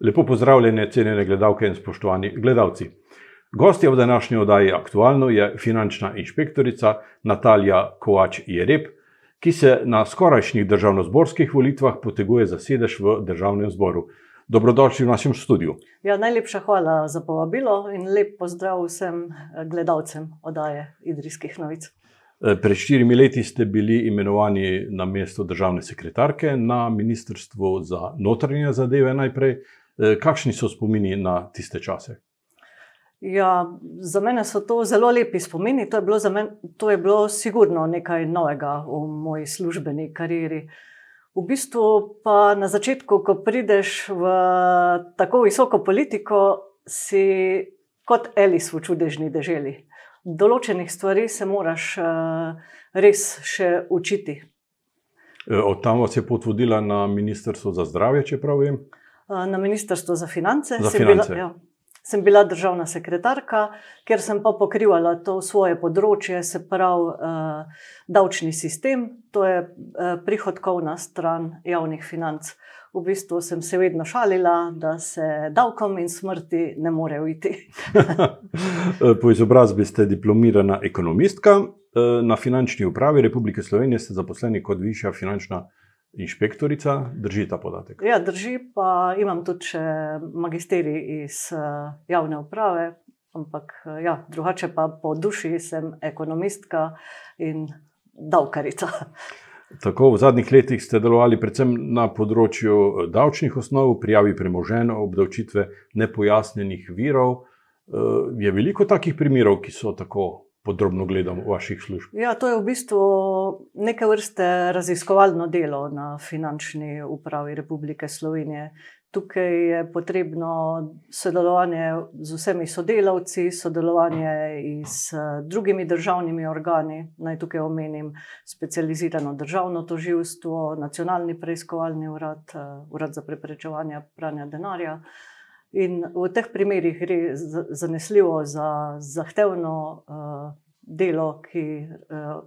Lepo pozdravljene, cenjene gledalke in spoštovani gledalci. Gostja v današnji oddaji Aktualno je finančna inšpektorica Natalija Kovač-Jereb, ki se na skorajšnjih državno-zborskih volitvah poteguje za sedež v državnem zboru. Dobrodošli v našem studiu. Ja, najlepša hvala za povabilo in lep pozdrav vsem gledalcem oddaje Idrijskih novic. Pred štirimi leti ste bili imenovani na mesto državne sekretarke na Ministrstvu za notranje zadeve najprej. Kakšni so spomini na tiste čase? Ja, za mene so to zelo lepi spomini. To je bilo, men, to je bilo sigurno nekaj novega v moji službeni karieri. V bistvu pa na začetku, ko prideš v tako visoko politiko, si kot Elis v čudežni deželi. Določenih stvari se moraš res še učiti. Od tam vas je pot vodila na Ministrstvo za zdravje, če prav vem? Na Ministrstvo za finance. Za finance. Sem bila, ja, sem bila državna sekretarka, ker sem pa pokrivala to svoje področje, se pravi uh, davčni sistem, to je uh, prihodkovna stran javnih financ. V bistvu sem se vedno šalila, da se davkom in smrti ne more uiti. po izobrazbi ste diplomirana ekonomistka. Na finančni upravi Republike Slovenije ste zaposleni kot višja finančna inšpektorica, drži ta podatek? Ja, drži, pa imam tudi še magisterij iz javne uprave, ampak ja, drugače pa po duši sem ekonomistka in davkarica. Tako v zadnjih letih ste delovali predvsem na področju davčnih osnov, prijavi premoženja, obdavčitve nepojasnjenih virov. Je veliko takih primerov, ki so tako podrobno gledam vaših služb? Ja, to je v bistvu neke vrste raziskovalno delo na finančni upravi Republike Slovenije. Tukaj je potrebno sodelovanje z vsemi sodelavci, sodelovanje s drugimi državnimi organi. Naj tukaj omenim specializirano državno toživstvo, nacionalni preiskovalni urad, urad za preprečevanje pranja denarja. In v teh primerih gre zanesljivo za zahtevno uh, delo, ki uh,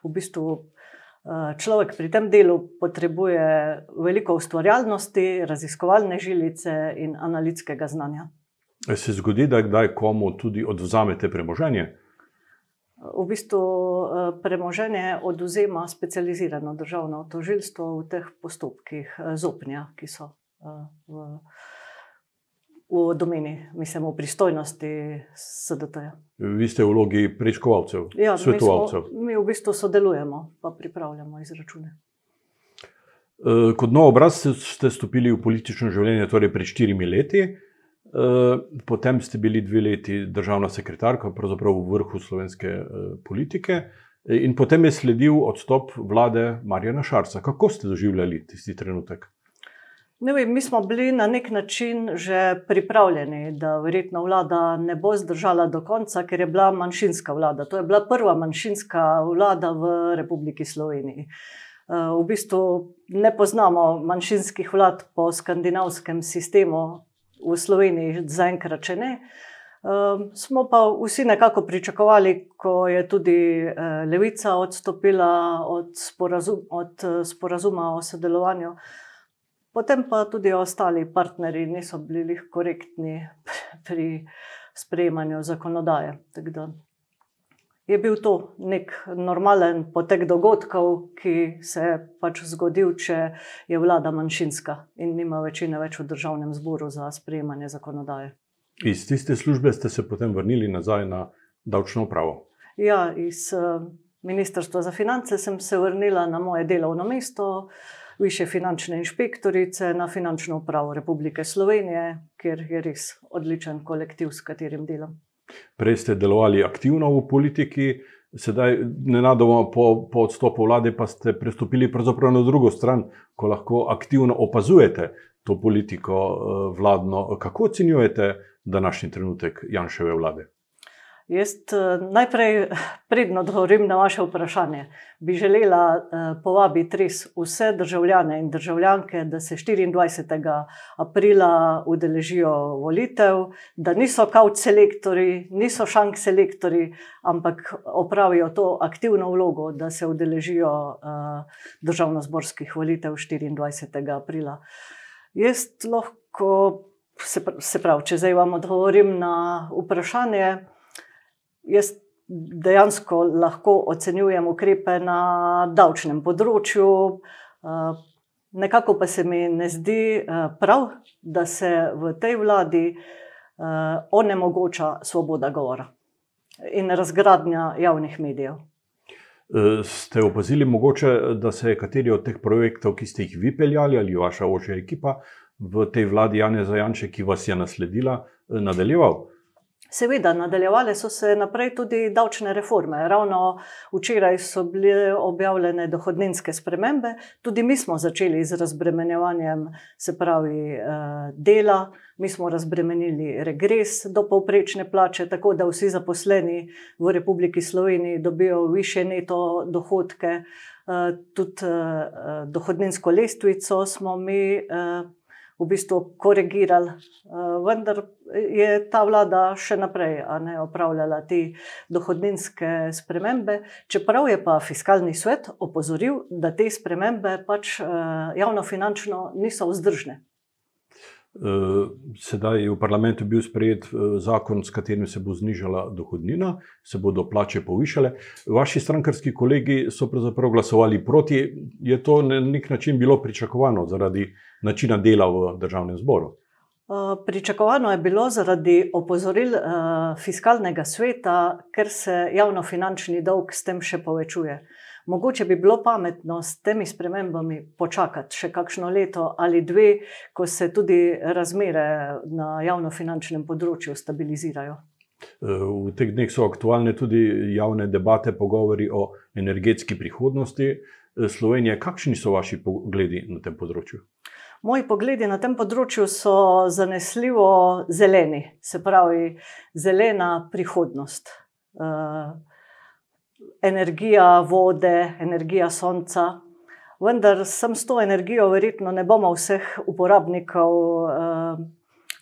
v bistvu uh, človek pri tem delu potrebuje veliko ustvarjalnosti, raziskovalne žilice in analitskega znanja. Se zgodi, da kdaj komu tudi odvzamete premoženje? V bistvu premoženje oduzema specializirano državno tožilstvo v teh postopkih zopnja, ki so v v domeni, mislim, v pristojnosti SDT. -ja. Vi ste v vlogi preiskovalcev, ja, svetovalcev. Mi, smo, mi v bistvu sodelujemo, pa pripravljamo izračune. Kot nov obraz ste stopili v politično življenje, torej pred štirimi leti, potem ste bili dve leti državna sekretarka, pravzaprav v vrhu slovenske politike, in potem je sledil odstop vlade Marjana Šarca. Kako ste doživljali tisti trenutek? Ne vem, mi smo bili na nek način že pripravljeni, da verjetno vlada ne bo zdržala do konca, ker je bila manjšinska vlada. To je bila prva manjšinska vlada v Republiki Sloveniji. Eh, v bistvu ne poznamo manjšinskih vlad po skandinavskem sistemu, v Sloveniji zaenkrat še ne. Um, smo pa vsi nekako pričakovali, ko je tudi uh, Levica odstopila od, sporazum, od sporazuma o sodelovanju, Potem pa tudi ostali partnerji niso bili korektni pri sprejemanju zakonodaje. Je bil to nek normalen potek dogodkov, ki se je pač zgodil, če je vlada manjšinska in nima večine več v državnem zboru za sprejemanje zakonodaje. Iz tiste službe ste se potem vrnili nazaj na davčno upravo? Ja, iz Ministrstva za finance sem se vrnila na moje delovno mesto više finančne inšpektorice na finančno upravo Republike Slovenije, kjer je res odličen kolektiv, s katerim delam. Prej ste delovali aktivno v politiki, sedaj, nenadoma po, po odstopu vlade, pa ste prestopili na drugo stran, ko lahko aktivno opazujete to politiko eh, vladno. Kako ocenjujete današnji trenutek Janševe vlade? Jaz eh, najprej, predno odgovorim na vaše vprašanje, bi želela eh, povabiti res vse državljane in državljanke, da se 24. aprila udeležijo volitev, da niso kaut selektori, niso šank selektori, ampak opravijo to aktivno vlogo, da se udeležijo eh, državno-zborskih volitev 24. aprila. Jaz lahko ko se, se pravi, če zdaj vam odgovorim na vprašanje, jaz dejansko lahko ocenjujem ukrepe na davčnem področju. Uh, nekako pa se mi ne zdi uh, prav, da se v tej vladi uh, onemogoča svoboda govora in razgradnja javnih medijev. Ste opazili, mogoče, da se je kateri od teh projektov, ki ste jih vi peljali ali vaša ožja ekipa, v tej vladi Jana Zajanče, ki vas je nasledila, eh, nadaljeval? Seveda, nadaljevale so se naprej tudi davčne reforme. Ravno včeraj so bile objavljene dohodninske spremembe, tudi mi smo začeli z razbremenjevanjem, se pravi, eh, dela, mi smo razbremenili regres do povprečne plače, tako da vsi zaposleni v Republiki Sloveniji dobijo više neto dohodke. Eh, tudi dohodninsko lestvico smo mi v bistvu korigirali, eh, vendar je ta vlada še naprej ne, opravljala te dohodninske spremembe, čeprav je pa fiskalni svet opozoril, da te spremembe pač eh, javnofinančno niso vzdržne. Eh, sedaj je v parlamentu bil sprejet zakon, s katerim se bo znižala dohodnina, se bodo plače povišale. Vaši strankarski kolegi so pravzaprav glasovali proti. Je to na nek način bilo pričakovano zaradi načina dela v državnem zboru? Uh, pričakovano je bilo zaradi opozoril fiskalnega sveta, ker se javnofinančni dolg s tem še povečuje. Mogoče bi bilo pametno s temi spremembami počakati še kakšno leto ali dve, ko se tudi razmere na javnofinančnem področju stabilizirajo. Uh, v teh dneh so aktualne tudi javne debate, pogovori o energetski prihodnosti Slovenije. Kakšni so vaši pogledi na tem področju? Moji pogledi na tem področju so zanesljivo zeleni, se pravi, zelena prihodnost. Uh, energija vode, energija sonca. Vendar sem s to energijo, verjetno ne bomo vseh uporabnikov uh,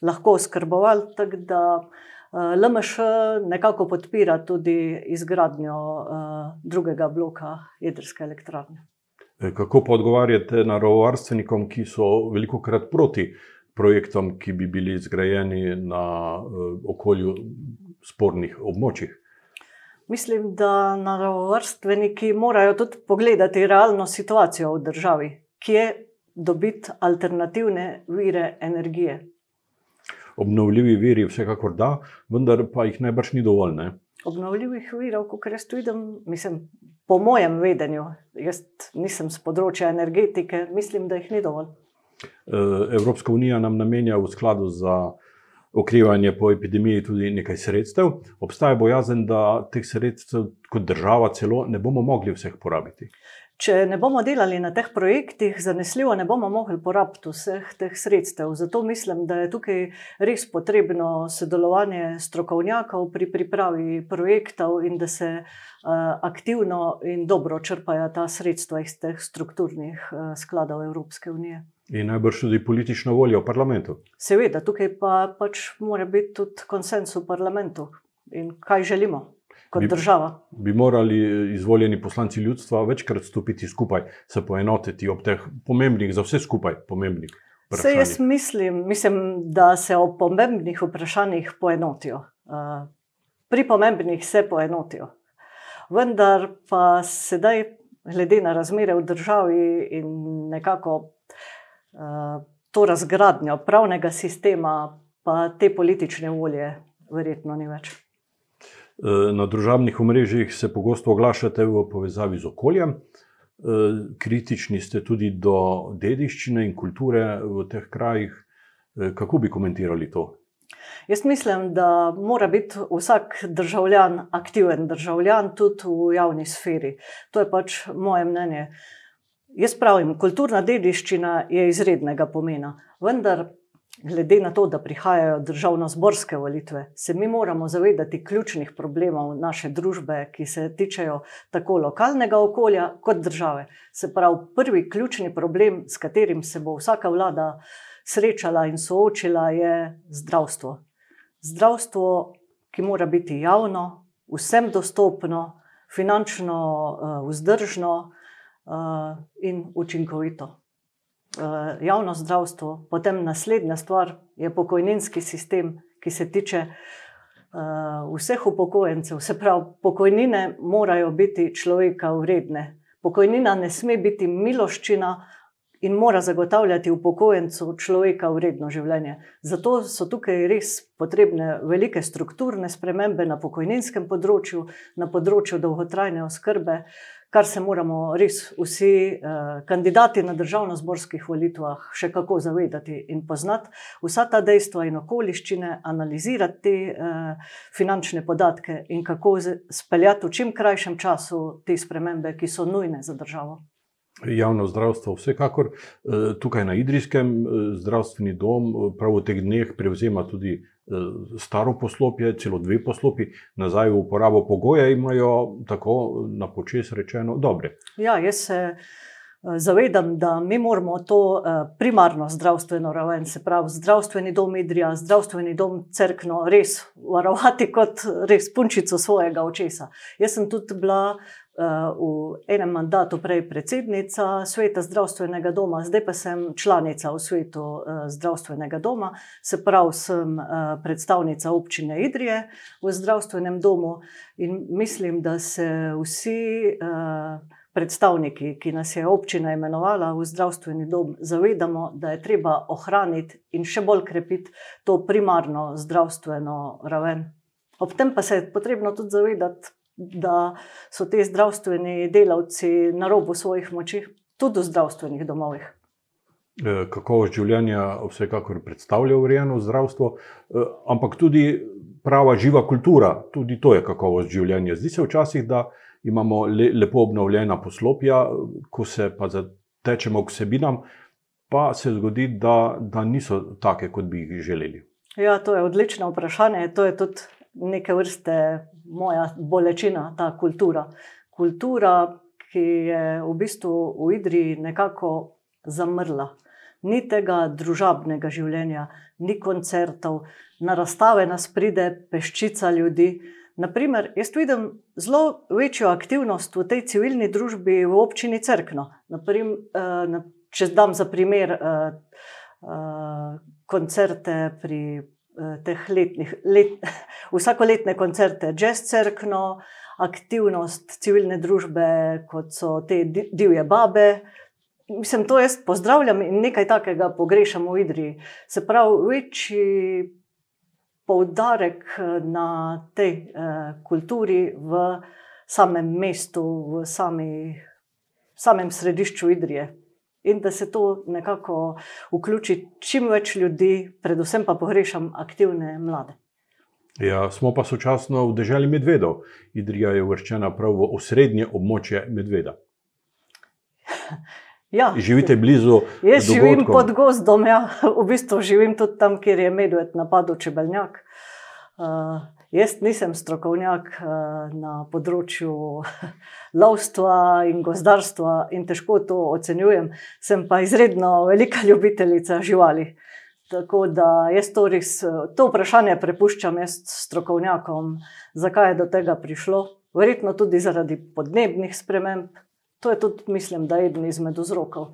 lahko oskrbovali, tako da eh, LMŠ nekako podpira tudi izgradnjo uh, drugega bloka jedrske elektrarne. Eh, kako pa odgovarjate naravovarstvenikom, ki so veliko krat proti projektom, ki bi bili zgrajeni na uh, okolju spornih območjih? Mislim, da naravovarstveniki morajo tudi pogledati realno situacijo v državi, kje dobiti alternativne vire energije. Obnovljivi viri, vsekakor da, vendar pa jih najbrž ni dovolj. Ne? Obnovljivih virov, kot jaz vidim, mislim, po mojem vedenju, jaz nisem z področja energetike, mislim, da jih ni dovolj. Eh, Evropska unija nam namenja v skladu za okrevanje po epidemiji tudi nekaj sredstev. Obstaja bojazen, da teh sredstev kot država celo ne bomo mogli vseh porabiti. Če ne bomo delali na teh projektih, zanesljivo ne bomo mogli porabiti vseh teh sredstev. Zato mislim, da je tukaj res potrebno sodelovanje strokovnjakov pri pripravi projektov in da se uh, aktivno in dobro črpajo ta sredstva iz teh strukturnih uh, skladov Evropske unije. In najbrž tudi politična volja v parlamentu. Seveda, tukaj pa pač mora biti tudi konsens v parlamentu in kaj želimo kot bi, država. Bi morali eh, izvoljeni poslanci ljudstva večkrat stopiti skupaj, se poenotiti ob teh pomembnih, za vse skupaj pomembnih. Vse jaz mislim, mislim, da se o pomembnih vprašanjih poenotijo. Uh, pri pomembnih se poenotijo. Vendar pa sedaj, glede na razmere v državi in nekako to razgradnjo pravnega sistema, pa te politične volje, verjetno ni več. Eh, na družabnih omrežjih se pogosto oglašate v povezavi z okoljem, eh, kritični ste tudi do dediščine in kulture v teh krajih. Eh, kako bi komentirali to? Jaz mislim, da mora biti vsak državljan aktiven državljan tudi v javni sferi. To je pač moje mnenje. Jaz pravim, kulturna dediščina je izrednega pomena, vendar glede na to, da prihajajo državno-zborske volitve, se mi moramo zavedati ključnih problemov naše družbe, ki se tičejo tako lokalnega okolja kot države. Se pravi, prvi ključni problem, s katerim se bo vsaka vlada srečala in soočila, je zdravstvo. Zdravstvo, ki mora biti javno, vsem dostopno, finančno uh, vzdržno uh, in učinkovito. javno zdravstvo, potem naslednja stvar je pokojninski sistem, ki se tiče vseh upokojencev. Se pravi, pokojnine morajo biti človeka vredne. Pokojnina ne sme biti miloščina in mora zagotavljati upokojencu človeka vredno življenje. Zato so tukaj res potrebne velike strukturne spremembe na pokojninskem področju, na področju dolgotrajne oskrbe, kar se moramo res vsi eh, kandidati na državno-zborskih volitvah še kako zavedati in poznati. Vsa ta dejstva in okoliščine, analizirati te eh, finančne podatke in kako speljati v čim krajšem času te spremembe, ki so nujne za državo javno zdravstvo, vsekakor eh, tukaj na Idrijskem eh, zdravstveni dom eh, prav v teh dneh prevzema tudi staro poslopje, celo dve poslopi, nazaj v uporabo pogoje imajo tako na počes rečeno dobre. Ja, jaz se zavedam, da mi moramo to primarno zdravstveno raven, se pravi zdravstveni dom Idrija, zdravstveni dom Cerkno, res varovati kot res punčico svojega očesa. Jaz sem tudi bila v enem mandatu prej predsednica sveta zdravstvenega doma, zdaj pa sem članica v svetu zdravstvenega doma, se pravi, sem predstavnica občine Idrije v zdravstvenem domu in mislim, da se vsi predstavniki, ki nas je občina imenovala v zdravstveni dom, zavedamo, da je treba ohraniti in še bolj krepiti to primarno zdravstveno raven. Ob tem pa se je potrebno tudi zavedati, da so ti zdravstveni delavci na robu svojih moči, tudi v zdravstvenih domovih. E, kakovost življenja vsekakor predstavlja urejeno zdravstvo, e, ampak tudi prava živa kultura, tudi to je kakovost življenja. Zdi se včasih, da imamo le, lepo obnovljena poslopja, ko se pa zatečemo k sebinam, pa se zgodi, da, da niso take, kot bi jih želeli. Ja, to je odlično vprašanje. To je tudi neke vrste moja bolečina, ta kultura. Kultura, ki je v bistvu v Idriji nekako zamrla. Ni tega družabnega življenja, ni koncertov, na razstave nas pride peščica ljudi. Naprimer, jaz vidim zelo večjo aktivnost v tej civilni družbi v občini Cerkno. Naprimer, eh, če dam za primer eh, eh, koncerte pri teh letnih, let, vsakoletne koncerte, jazz crkno, aktivnost civilne družbe, kot so te divje babe. Mislim, to jaz pozdravljam in nekaj takega pogrešam v Idriji. Se pravi, večji poudarek eh, na tej eh, kulturi v samem mestu, v sami, samem središču Idrije in da se to nekako vključi čim več ljudi, predvsem pa pogrešam aktivne mlade. Ja, smo pa sočasno v državi medvedov. Idrija je uvrščena prav v osrednje območje medveda. Ja, Živite blizu? Jaz dogodkom. živim pod gozdom, ja. v bistvu živim tudi tam, kjer je medved napadel čebeljak. Uh, Jaz nisem strokovnjak eh, na področju lovstva in gozdarstva in težko to ocenjujem, sem pa izredno velika ljubiteljica živali. Tako da jaz to, res, to vprašanje prepuščam strokovnjakom, zakaj je do tega prišlo. Verjetno tudi zaradi podnebnih sprememb. To je tudi, mislim, da je eden izmed vzrokov.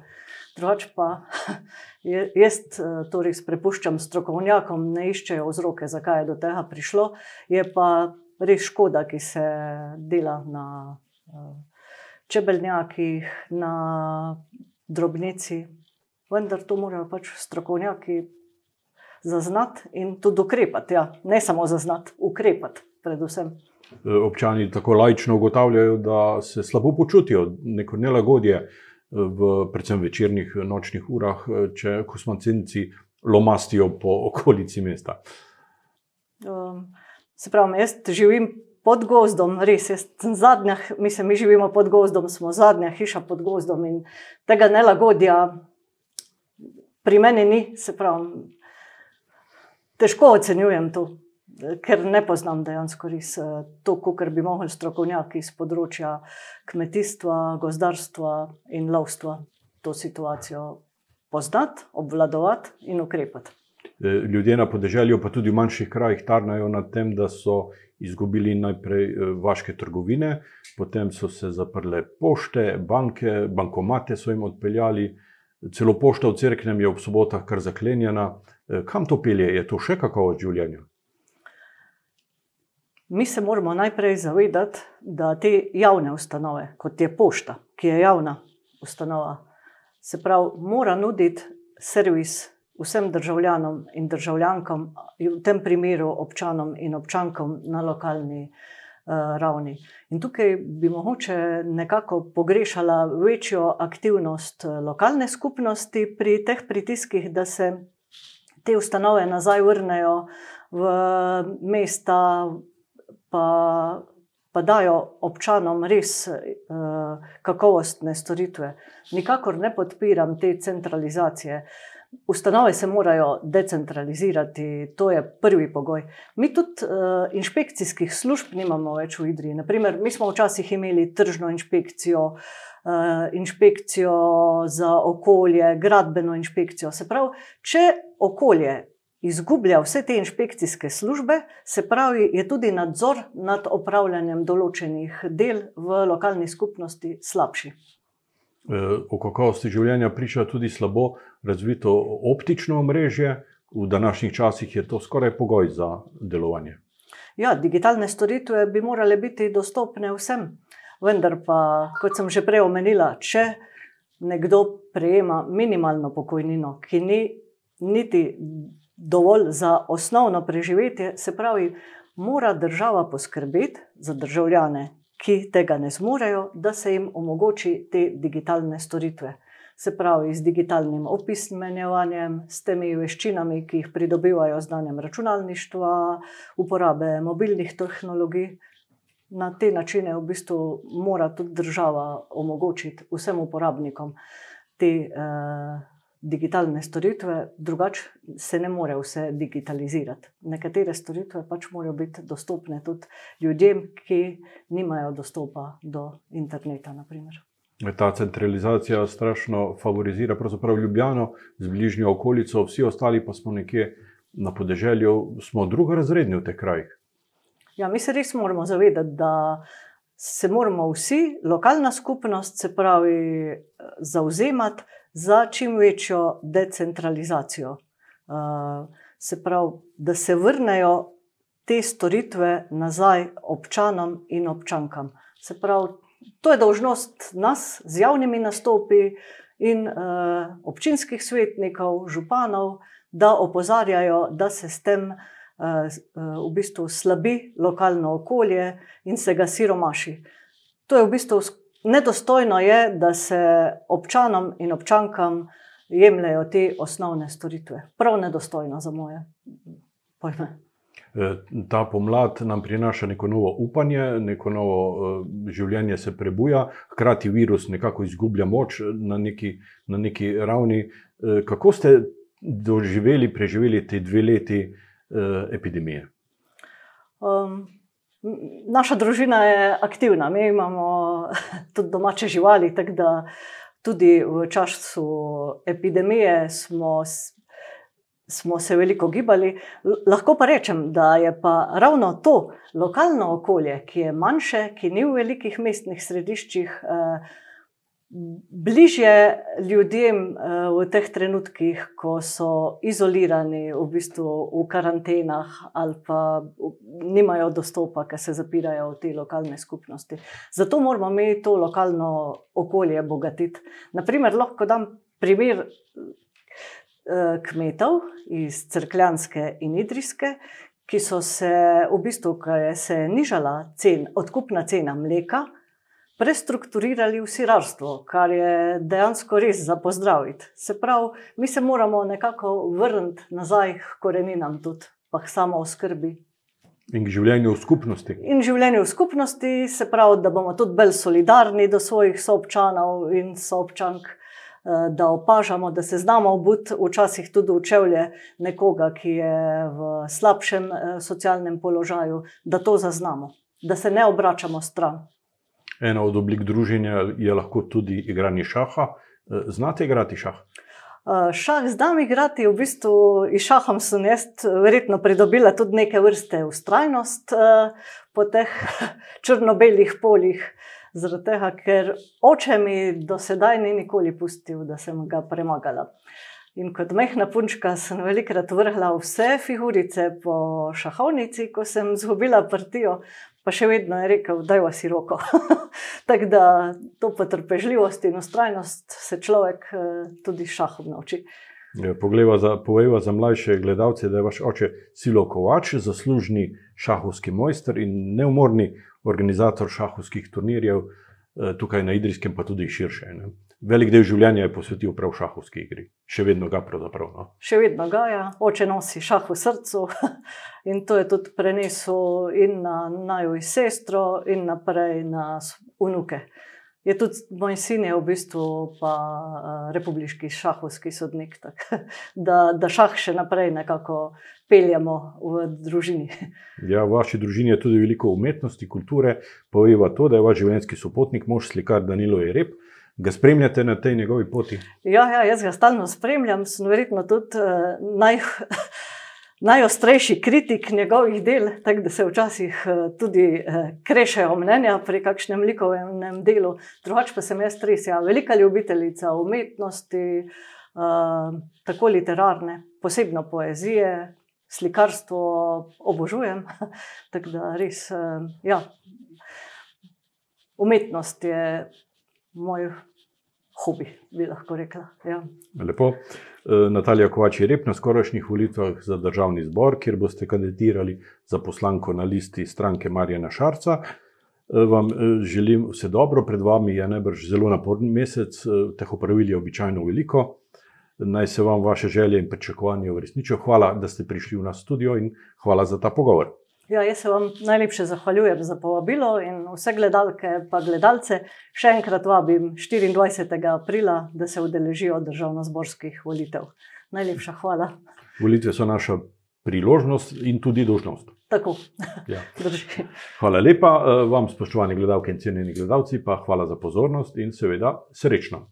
Drugač pa jaz eh, to res prepuščam strokovnjakom, ne iščejo vzroke, zakaj je do tega prišlo. Je pa res škoda, ki se dela na eh, čebeljakih, na drobnici. Vendar to morajo pač strokovnjaki zaznati in tudi ukrepati. Ja. Ne samo zaznati, ukrepati, predvsem. Eh, občani tako lajčno ugotavljajo, da se slabo počutijo, neko nelagodje v predvsem večernih nočnih urah, če kosmocenci lomastijo po okolici mesta. Um, se pravi, jaz živim pod gozdom, res sem zadnja, mislim, mi živimo pod gozdom, smo zadnja hiša pod gozdom in tega nelagodja pri meni ni, se pravi, težko ocenjujem to ker ne poznam dejansko res eh, to, kar bi mogli strokovnjaki iz področja kmetijstva, gozdarstva in lovstva to situacijo poznati, obvladovati in ukrepati. Eh, ljudje na podeželju, pa tudi v manjših krajih, tarnajo nad tem, da so izgubili najprej eh, vaše trgovine, potem so se zaprle pošte, banke, bankomate so jim odpeljali. celo pošta v cerknem je ob sobotah kar zaklenjena. Kam to pelje, je to še kakovost življenja? Mi se moramo najprej zavedati, da te javne ustanove, kot je pošta, ki je javna ustanova, se pravi, mora nuditi servis vsem državljanom in državljankam, v tem primeru občanom in občankom na lokalni uh, ravni. In tukaj bi mogoče nekako pogrešala večjo aktivnost eh, lokalne skupnosti pri teh pritiskih, da se te ustanove nazaj vrnejo v mesta, pa, pa dajo občanom res uh, kakovostne storitve. Nikakor ne podpiram te centralizacije. Ustanove se morajo decentralizirati, to je prvi pogoj. Mi tudi uh, inšpekcijskih služb nimamo več v Idriji. Naprimer, mi smo včasih imeli tržno inšpekcijo, uh, inšpekcijo za okolje, gradbeno inšpekcijo. Se pravi, če okolje izgublja vse te inšpekcijske službe, se pravi, je tudi nadzor nad opravljanjem določenih del v lokalni skupnosti slabši. O kakovosti življenja priča tudi slabo razvito optično omrežje. V današnjih časih je to skoraj pogoj za delovanje. Ja, digitalne storitve bi morale biti dostopne vsem. Vendar pa, kot sem že prej omenila, če nekdo prejema minimalno pokojnino, ki ni niti dovolj za osnovno preživetje, se pravi, mora država poskrbeti za državljane, ki tega ne zmorejo, da se jim omogoči te digitalne storitve. Se pravi, z digitalnim opismenjevanjem, s temi veščinami, ki jih pridobivajo z znanjem računalništva, uporabe mobilnih tehnologij. Na te načine v bistvu mora tudi država omogočiti vsem uporabnikom te uh, digitalne storitve, drugače se ne more vse digitalizirati. Nekatere storitve pač morajo biti dostopne tudi ljudem, ki nimajo dostopa do interneta. Naprimer. Ta centralizacija strašno favorizira pravzaprav Ljubljano z bližnjo okolico, vsi ostali pa smo nekje na podeželju, smo drugorazredni v teh krajih. Ja, mi se res moramo zavedati, da se moramo vsi, lokalna skupnost, se pravi, zauzemati za čim večjo decentralizacijo. Uh, se pravi, da se vrnejo te storitve nazaj občanom in občankam. Se pravi, to je dolžnost nas z javnimi nastopi in uh, občinskih svetnikov, županov, da opozarjajo, da se s tem uh, v bistvu slabi lokalno okolje in se ga siromaši. To je v bistvu nedostojno je, da se občanom in občankam jemljajo te osnovne storitve. Prav nedostojno za moje pojme. E, ta pomlad nam prinaša neko novo upanje, neko novo e, življenje se prebuja, hkrati virus nekako izgublja moč na neki, na neki ravni. E, kako ste doživeli, preživeli te dve leti epidemije? Um, Naša družina je aktivna, mi imamo tudi domače živali, tako da tudi v času epidemije smo, smo se veliko gibali. Lahko pa rečem, da je pa ravno to lokalno okolje, ki je manjše, ki ni v velikih mestnih središčih. Eh, bližje ljudem eh, v teh trenutkih, ko so izolirani, v bistvu v karantenah ali pa nimajo dostopa, ker se zapirajo v te lokalne skupnosti. Zato moramo mi to lokalno okolje bogatiti. Naprimer, lahko dam primer eh, kmetov iz Crkljanske in Idrijske. Ki so se v bistvu, ko je se nižala cen, odkupna cena mleka, prestrukturirali v sirarstvo, kar je dejansko res za pozdraviti. Se pravi, mi se moramo nekako vrniti nazaj k koreninam, tudi pa k samo oskrbi. In k življenju v skupnosti. In življenju v skupnosti, se pravi, da bomo tudi bolj solidarni do svojih soobčanov in soobčank, eh, da opažamo, da se znamo obuti včasih tudi v čevlje nekoga, ki je v slabšem eh, socialnem položaju, da to zaznamo, da se ne obračamo stran. Ena od oblik druženja je lahko tudi igranje šaha. Eh, znate igrati šah? Eh, šah znam igrati, v bistvu iz šahom sem jaz verjetno pridobila tudi neke vrste ustrajnost eh, po teh črno-belih poljih. Zaradi tega, ker oče mi do sedaj ni nikoli pustil, da sem ga premagala. In kot mehna punčka sem velikrat vrhla vse figurice po šahovnici, ko sem izgubila partijo, pa še vedno je rekel, da je si roko. Tako da to potrpežljivost in ustrajnost se človek eh, tudi šahom nauči. Ja, Povejva za mlajše gledalce, da je vaš oče Silo Kovač, zaslužni šahovski mojster in neumorni organizator šahovskih turnirjev eh, tukaj na Idrijskem, pa tudi širše. Ne? Velik del življenja je posvetil prav šahovski igri. Še vedno ga pravzaprav. No. Še vedno ga je, ja. oče nosi šah v srcu in to je tudi prenesel in na najo sestro, in naprej na unuke. Je tudi moj sin, je v bistvu pa republiški šahovski sodnik, tak, da, da šah še naprej nekako peljemo v družini. Ja, v vaši družini je tudi veliko umetnosti, kulture. Povejva to, da je vaš življenjski sopotnik, mož slikar Danilo Jereb. Ga spremljate na tej njegovi poti? Ja, ja jaz ga stalno spremljam, sem verjetno tudi uh, naj, najostrejši kritik njegovih del, tako da se včasih uh, tudi uh, krešejo mnenja pri kakšnem likovnem delu. Drugač pa sem jaz res, ja, velika ljubiteljica umetnosti, uh, tako literarne, posebno poezije, slikarstvo obožujem. tako da res, uh, ja, umetnost je moj hobi, bi lahko rekla. Ja. Lepo. E, Natalija Kovač je rep na skorajšnjih volitvah za državni zbor, kjer boste kandidirali za poslanko na listi stranke Marjana Šarca. E, vam e, želim vse dobro, pred vami je najbrž zelo naporen mesec, teh opravil je običajno veliko. Naj se vam vaše želje in pričakovanja uresničijo. Hvala, da ste prišli v nas studio in hvala za ta pogovor. Ja, jaz se vam najlepše zahvaljujem za povabilo in vse gledalke in gledalce. Še enkrat vabim 24. aprila, da se udeležijo državno-zborskih volitev. Najlepša hvala. Volitve so naša priložnost in tudi dožnost. Tako. Ja. Hvala lepa eh, vam, spoštovani gledalke in cenjeni gledalci, pa hvala za pozornost in seveda srečno.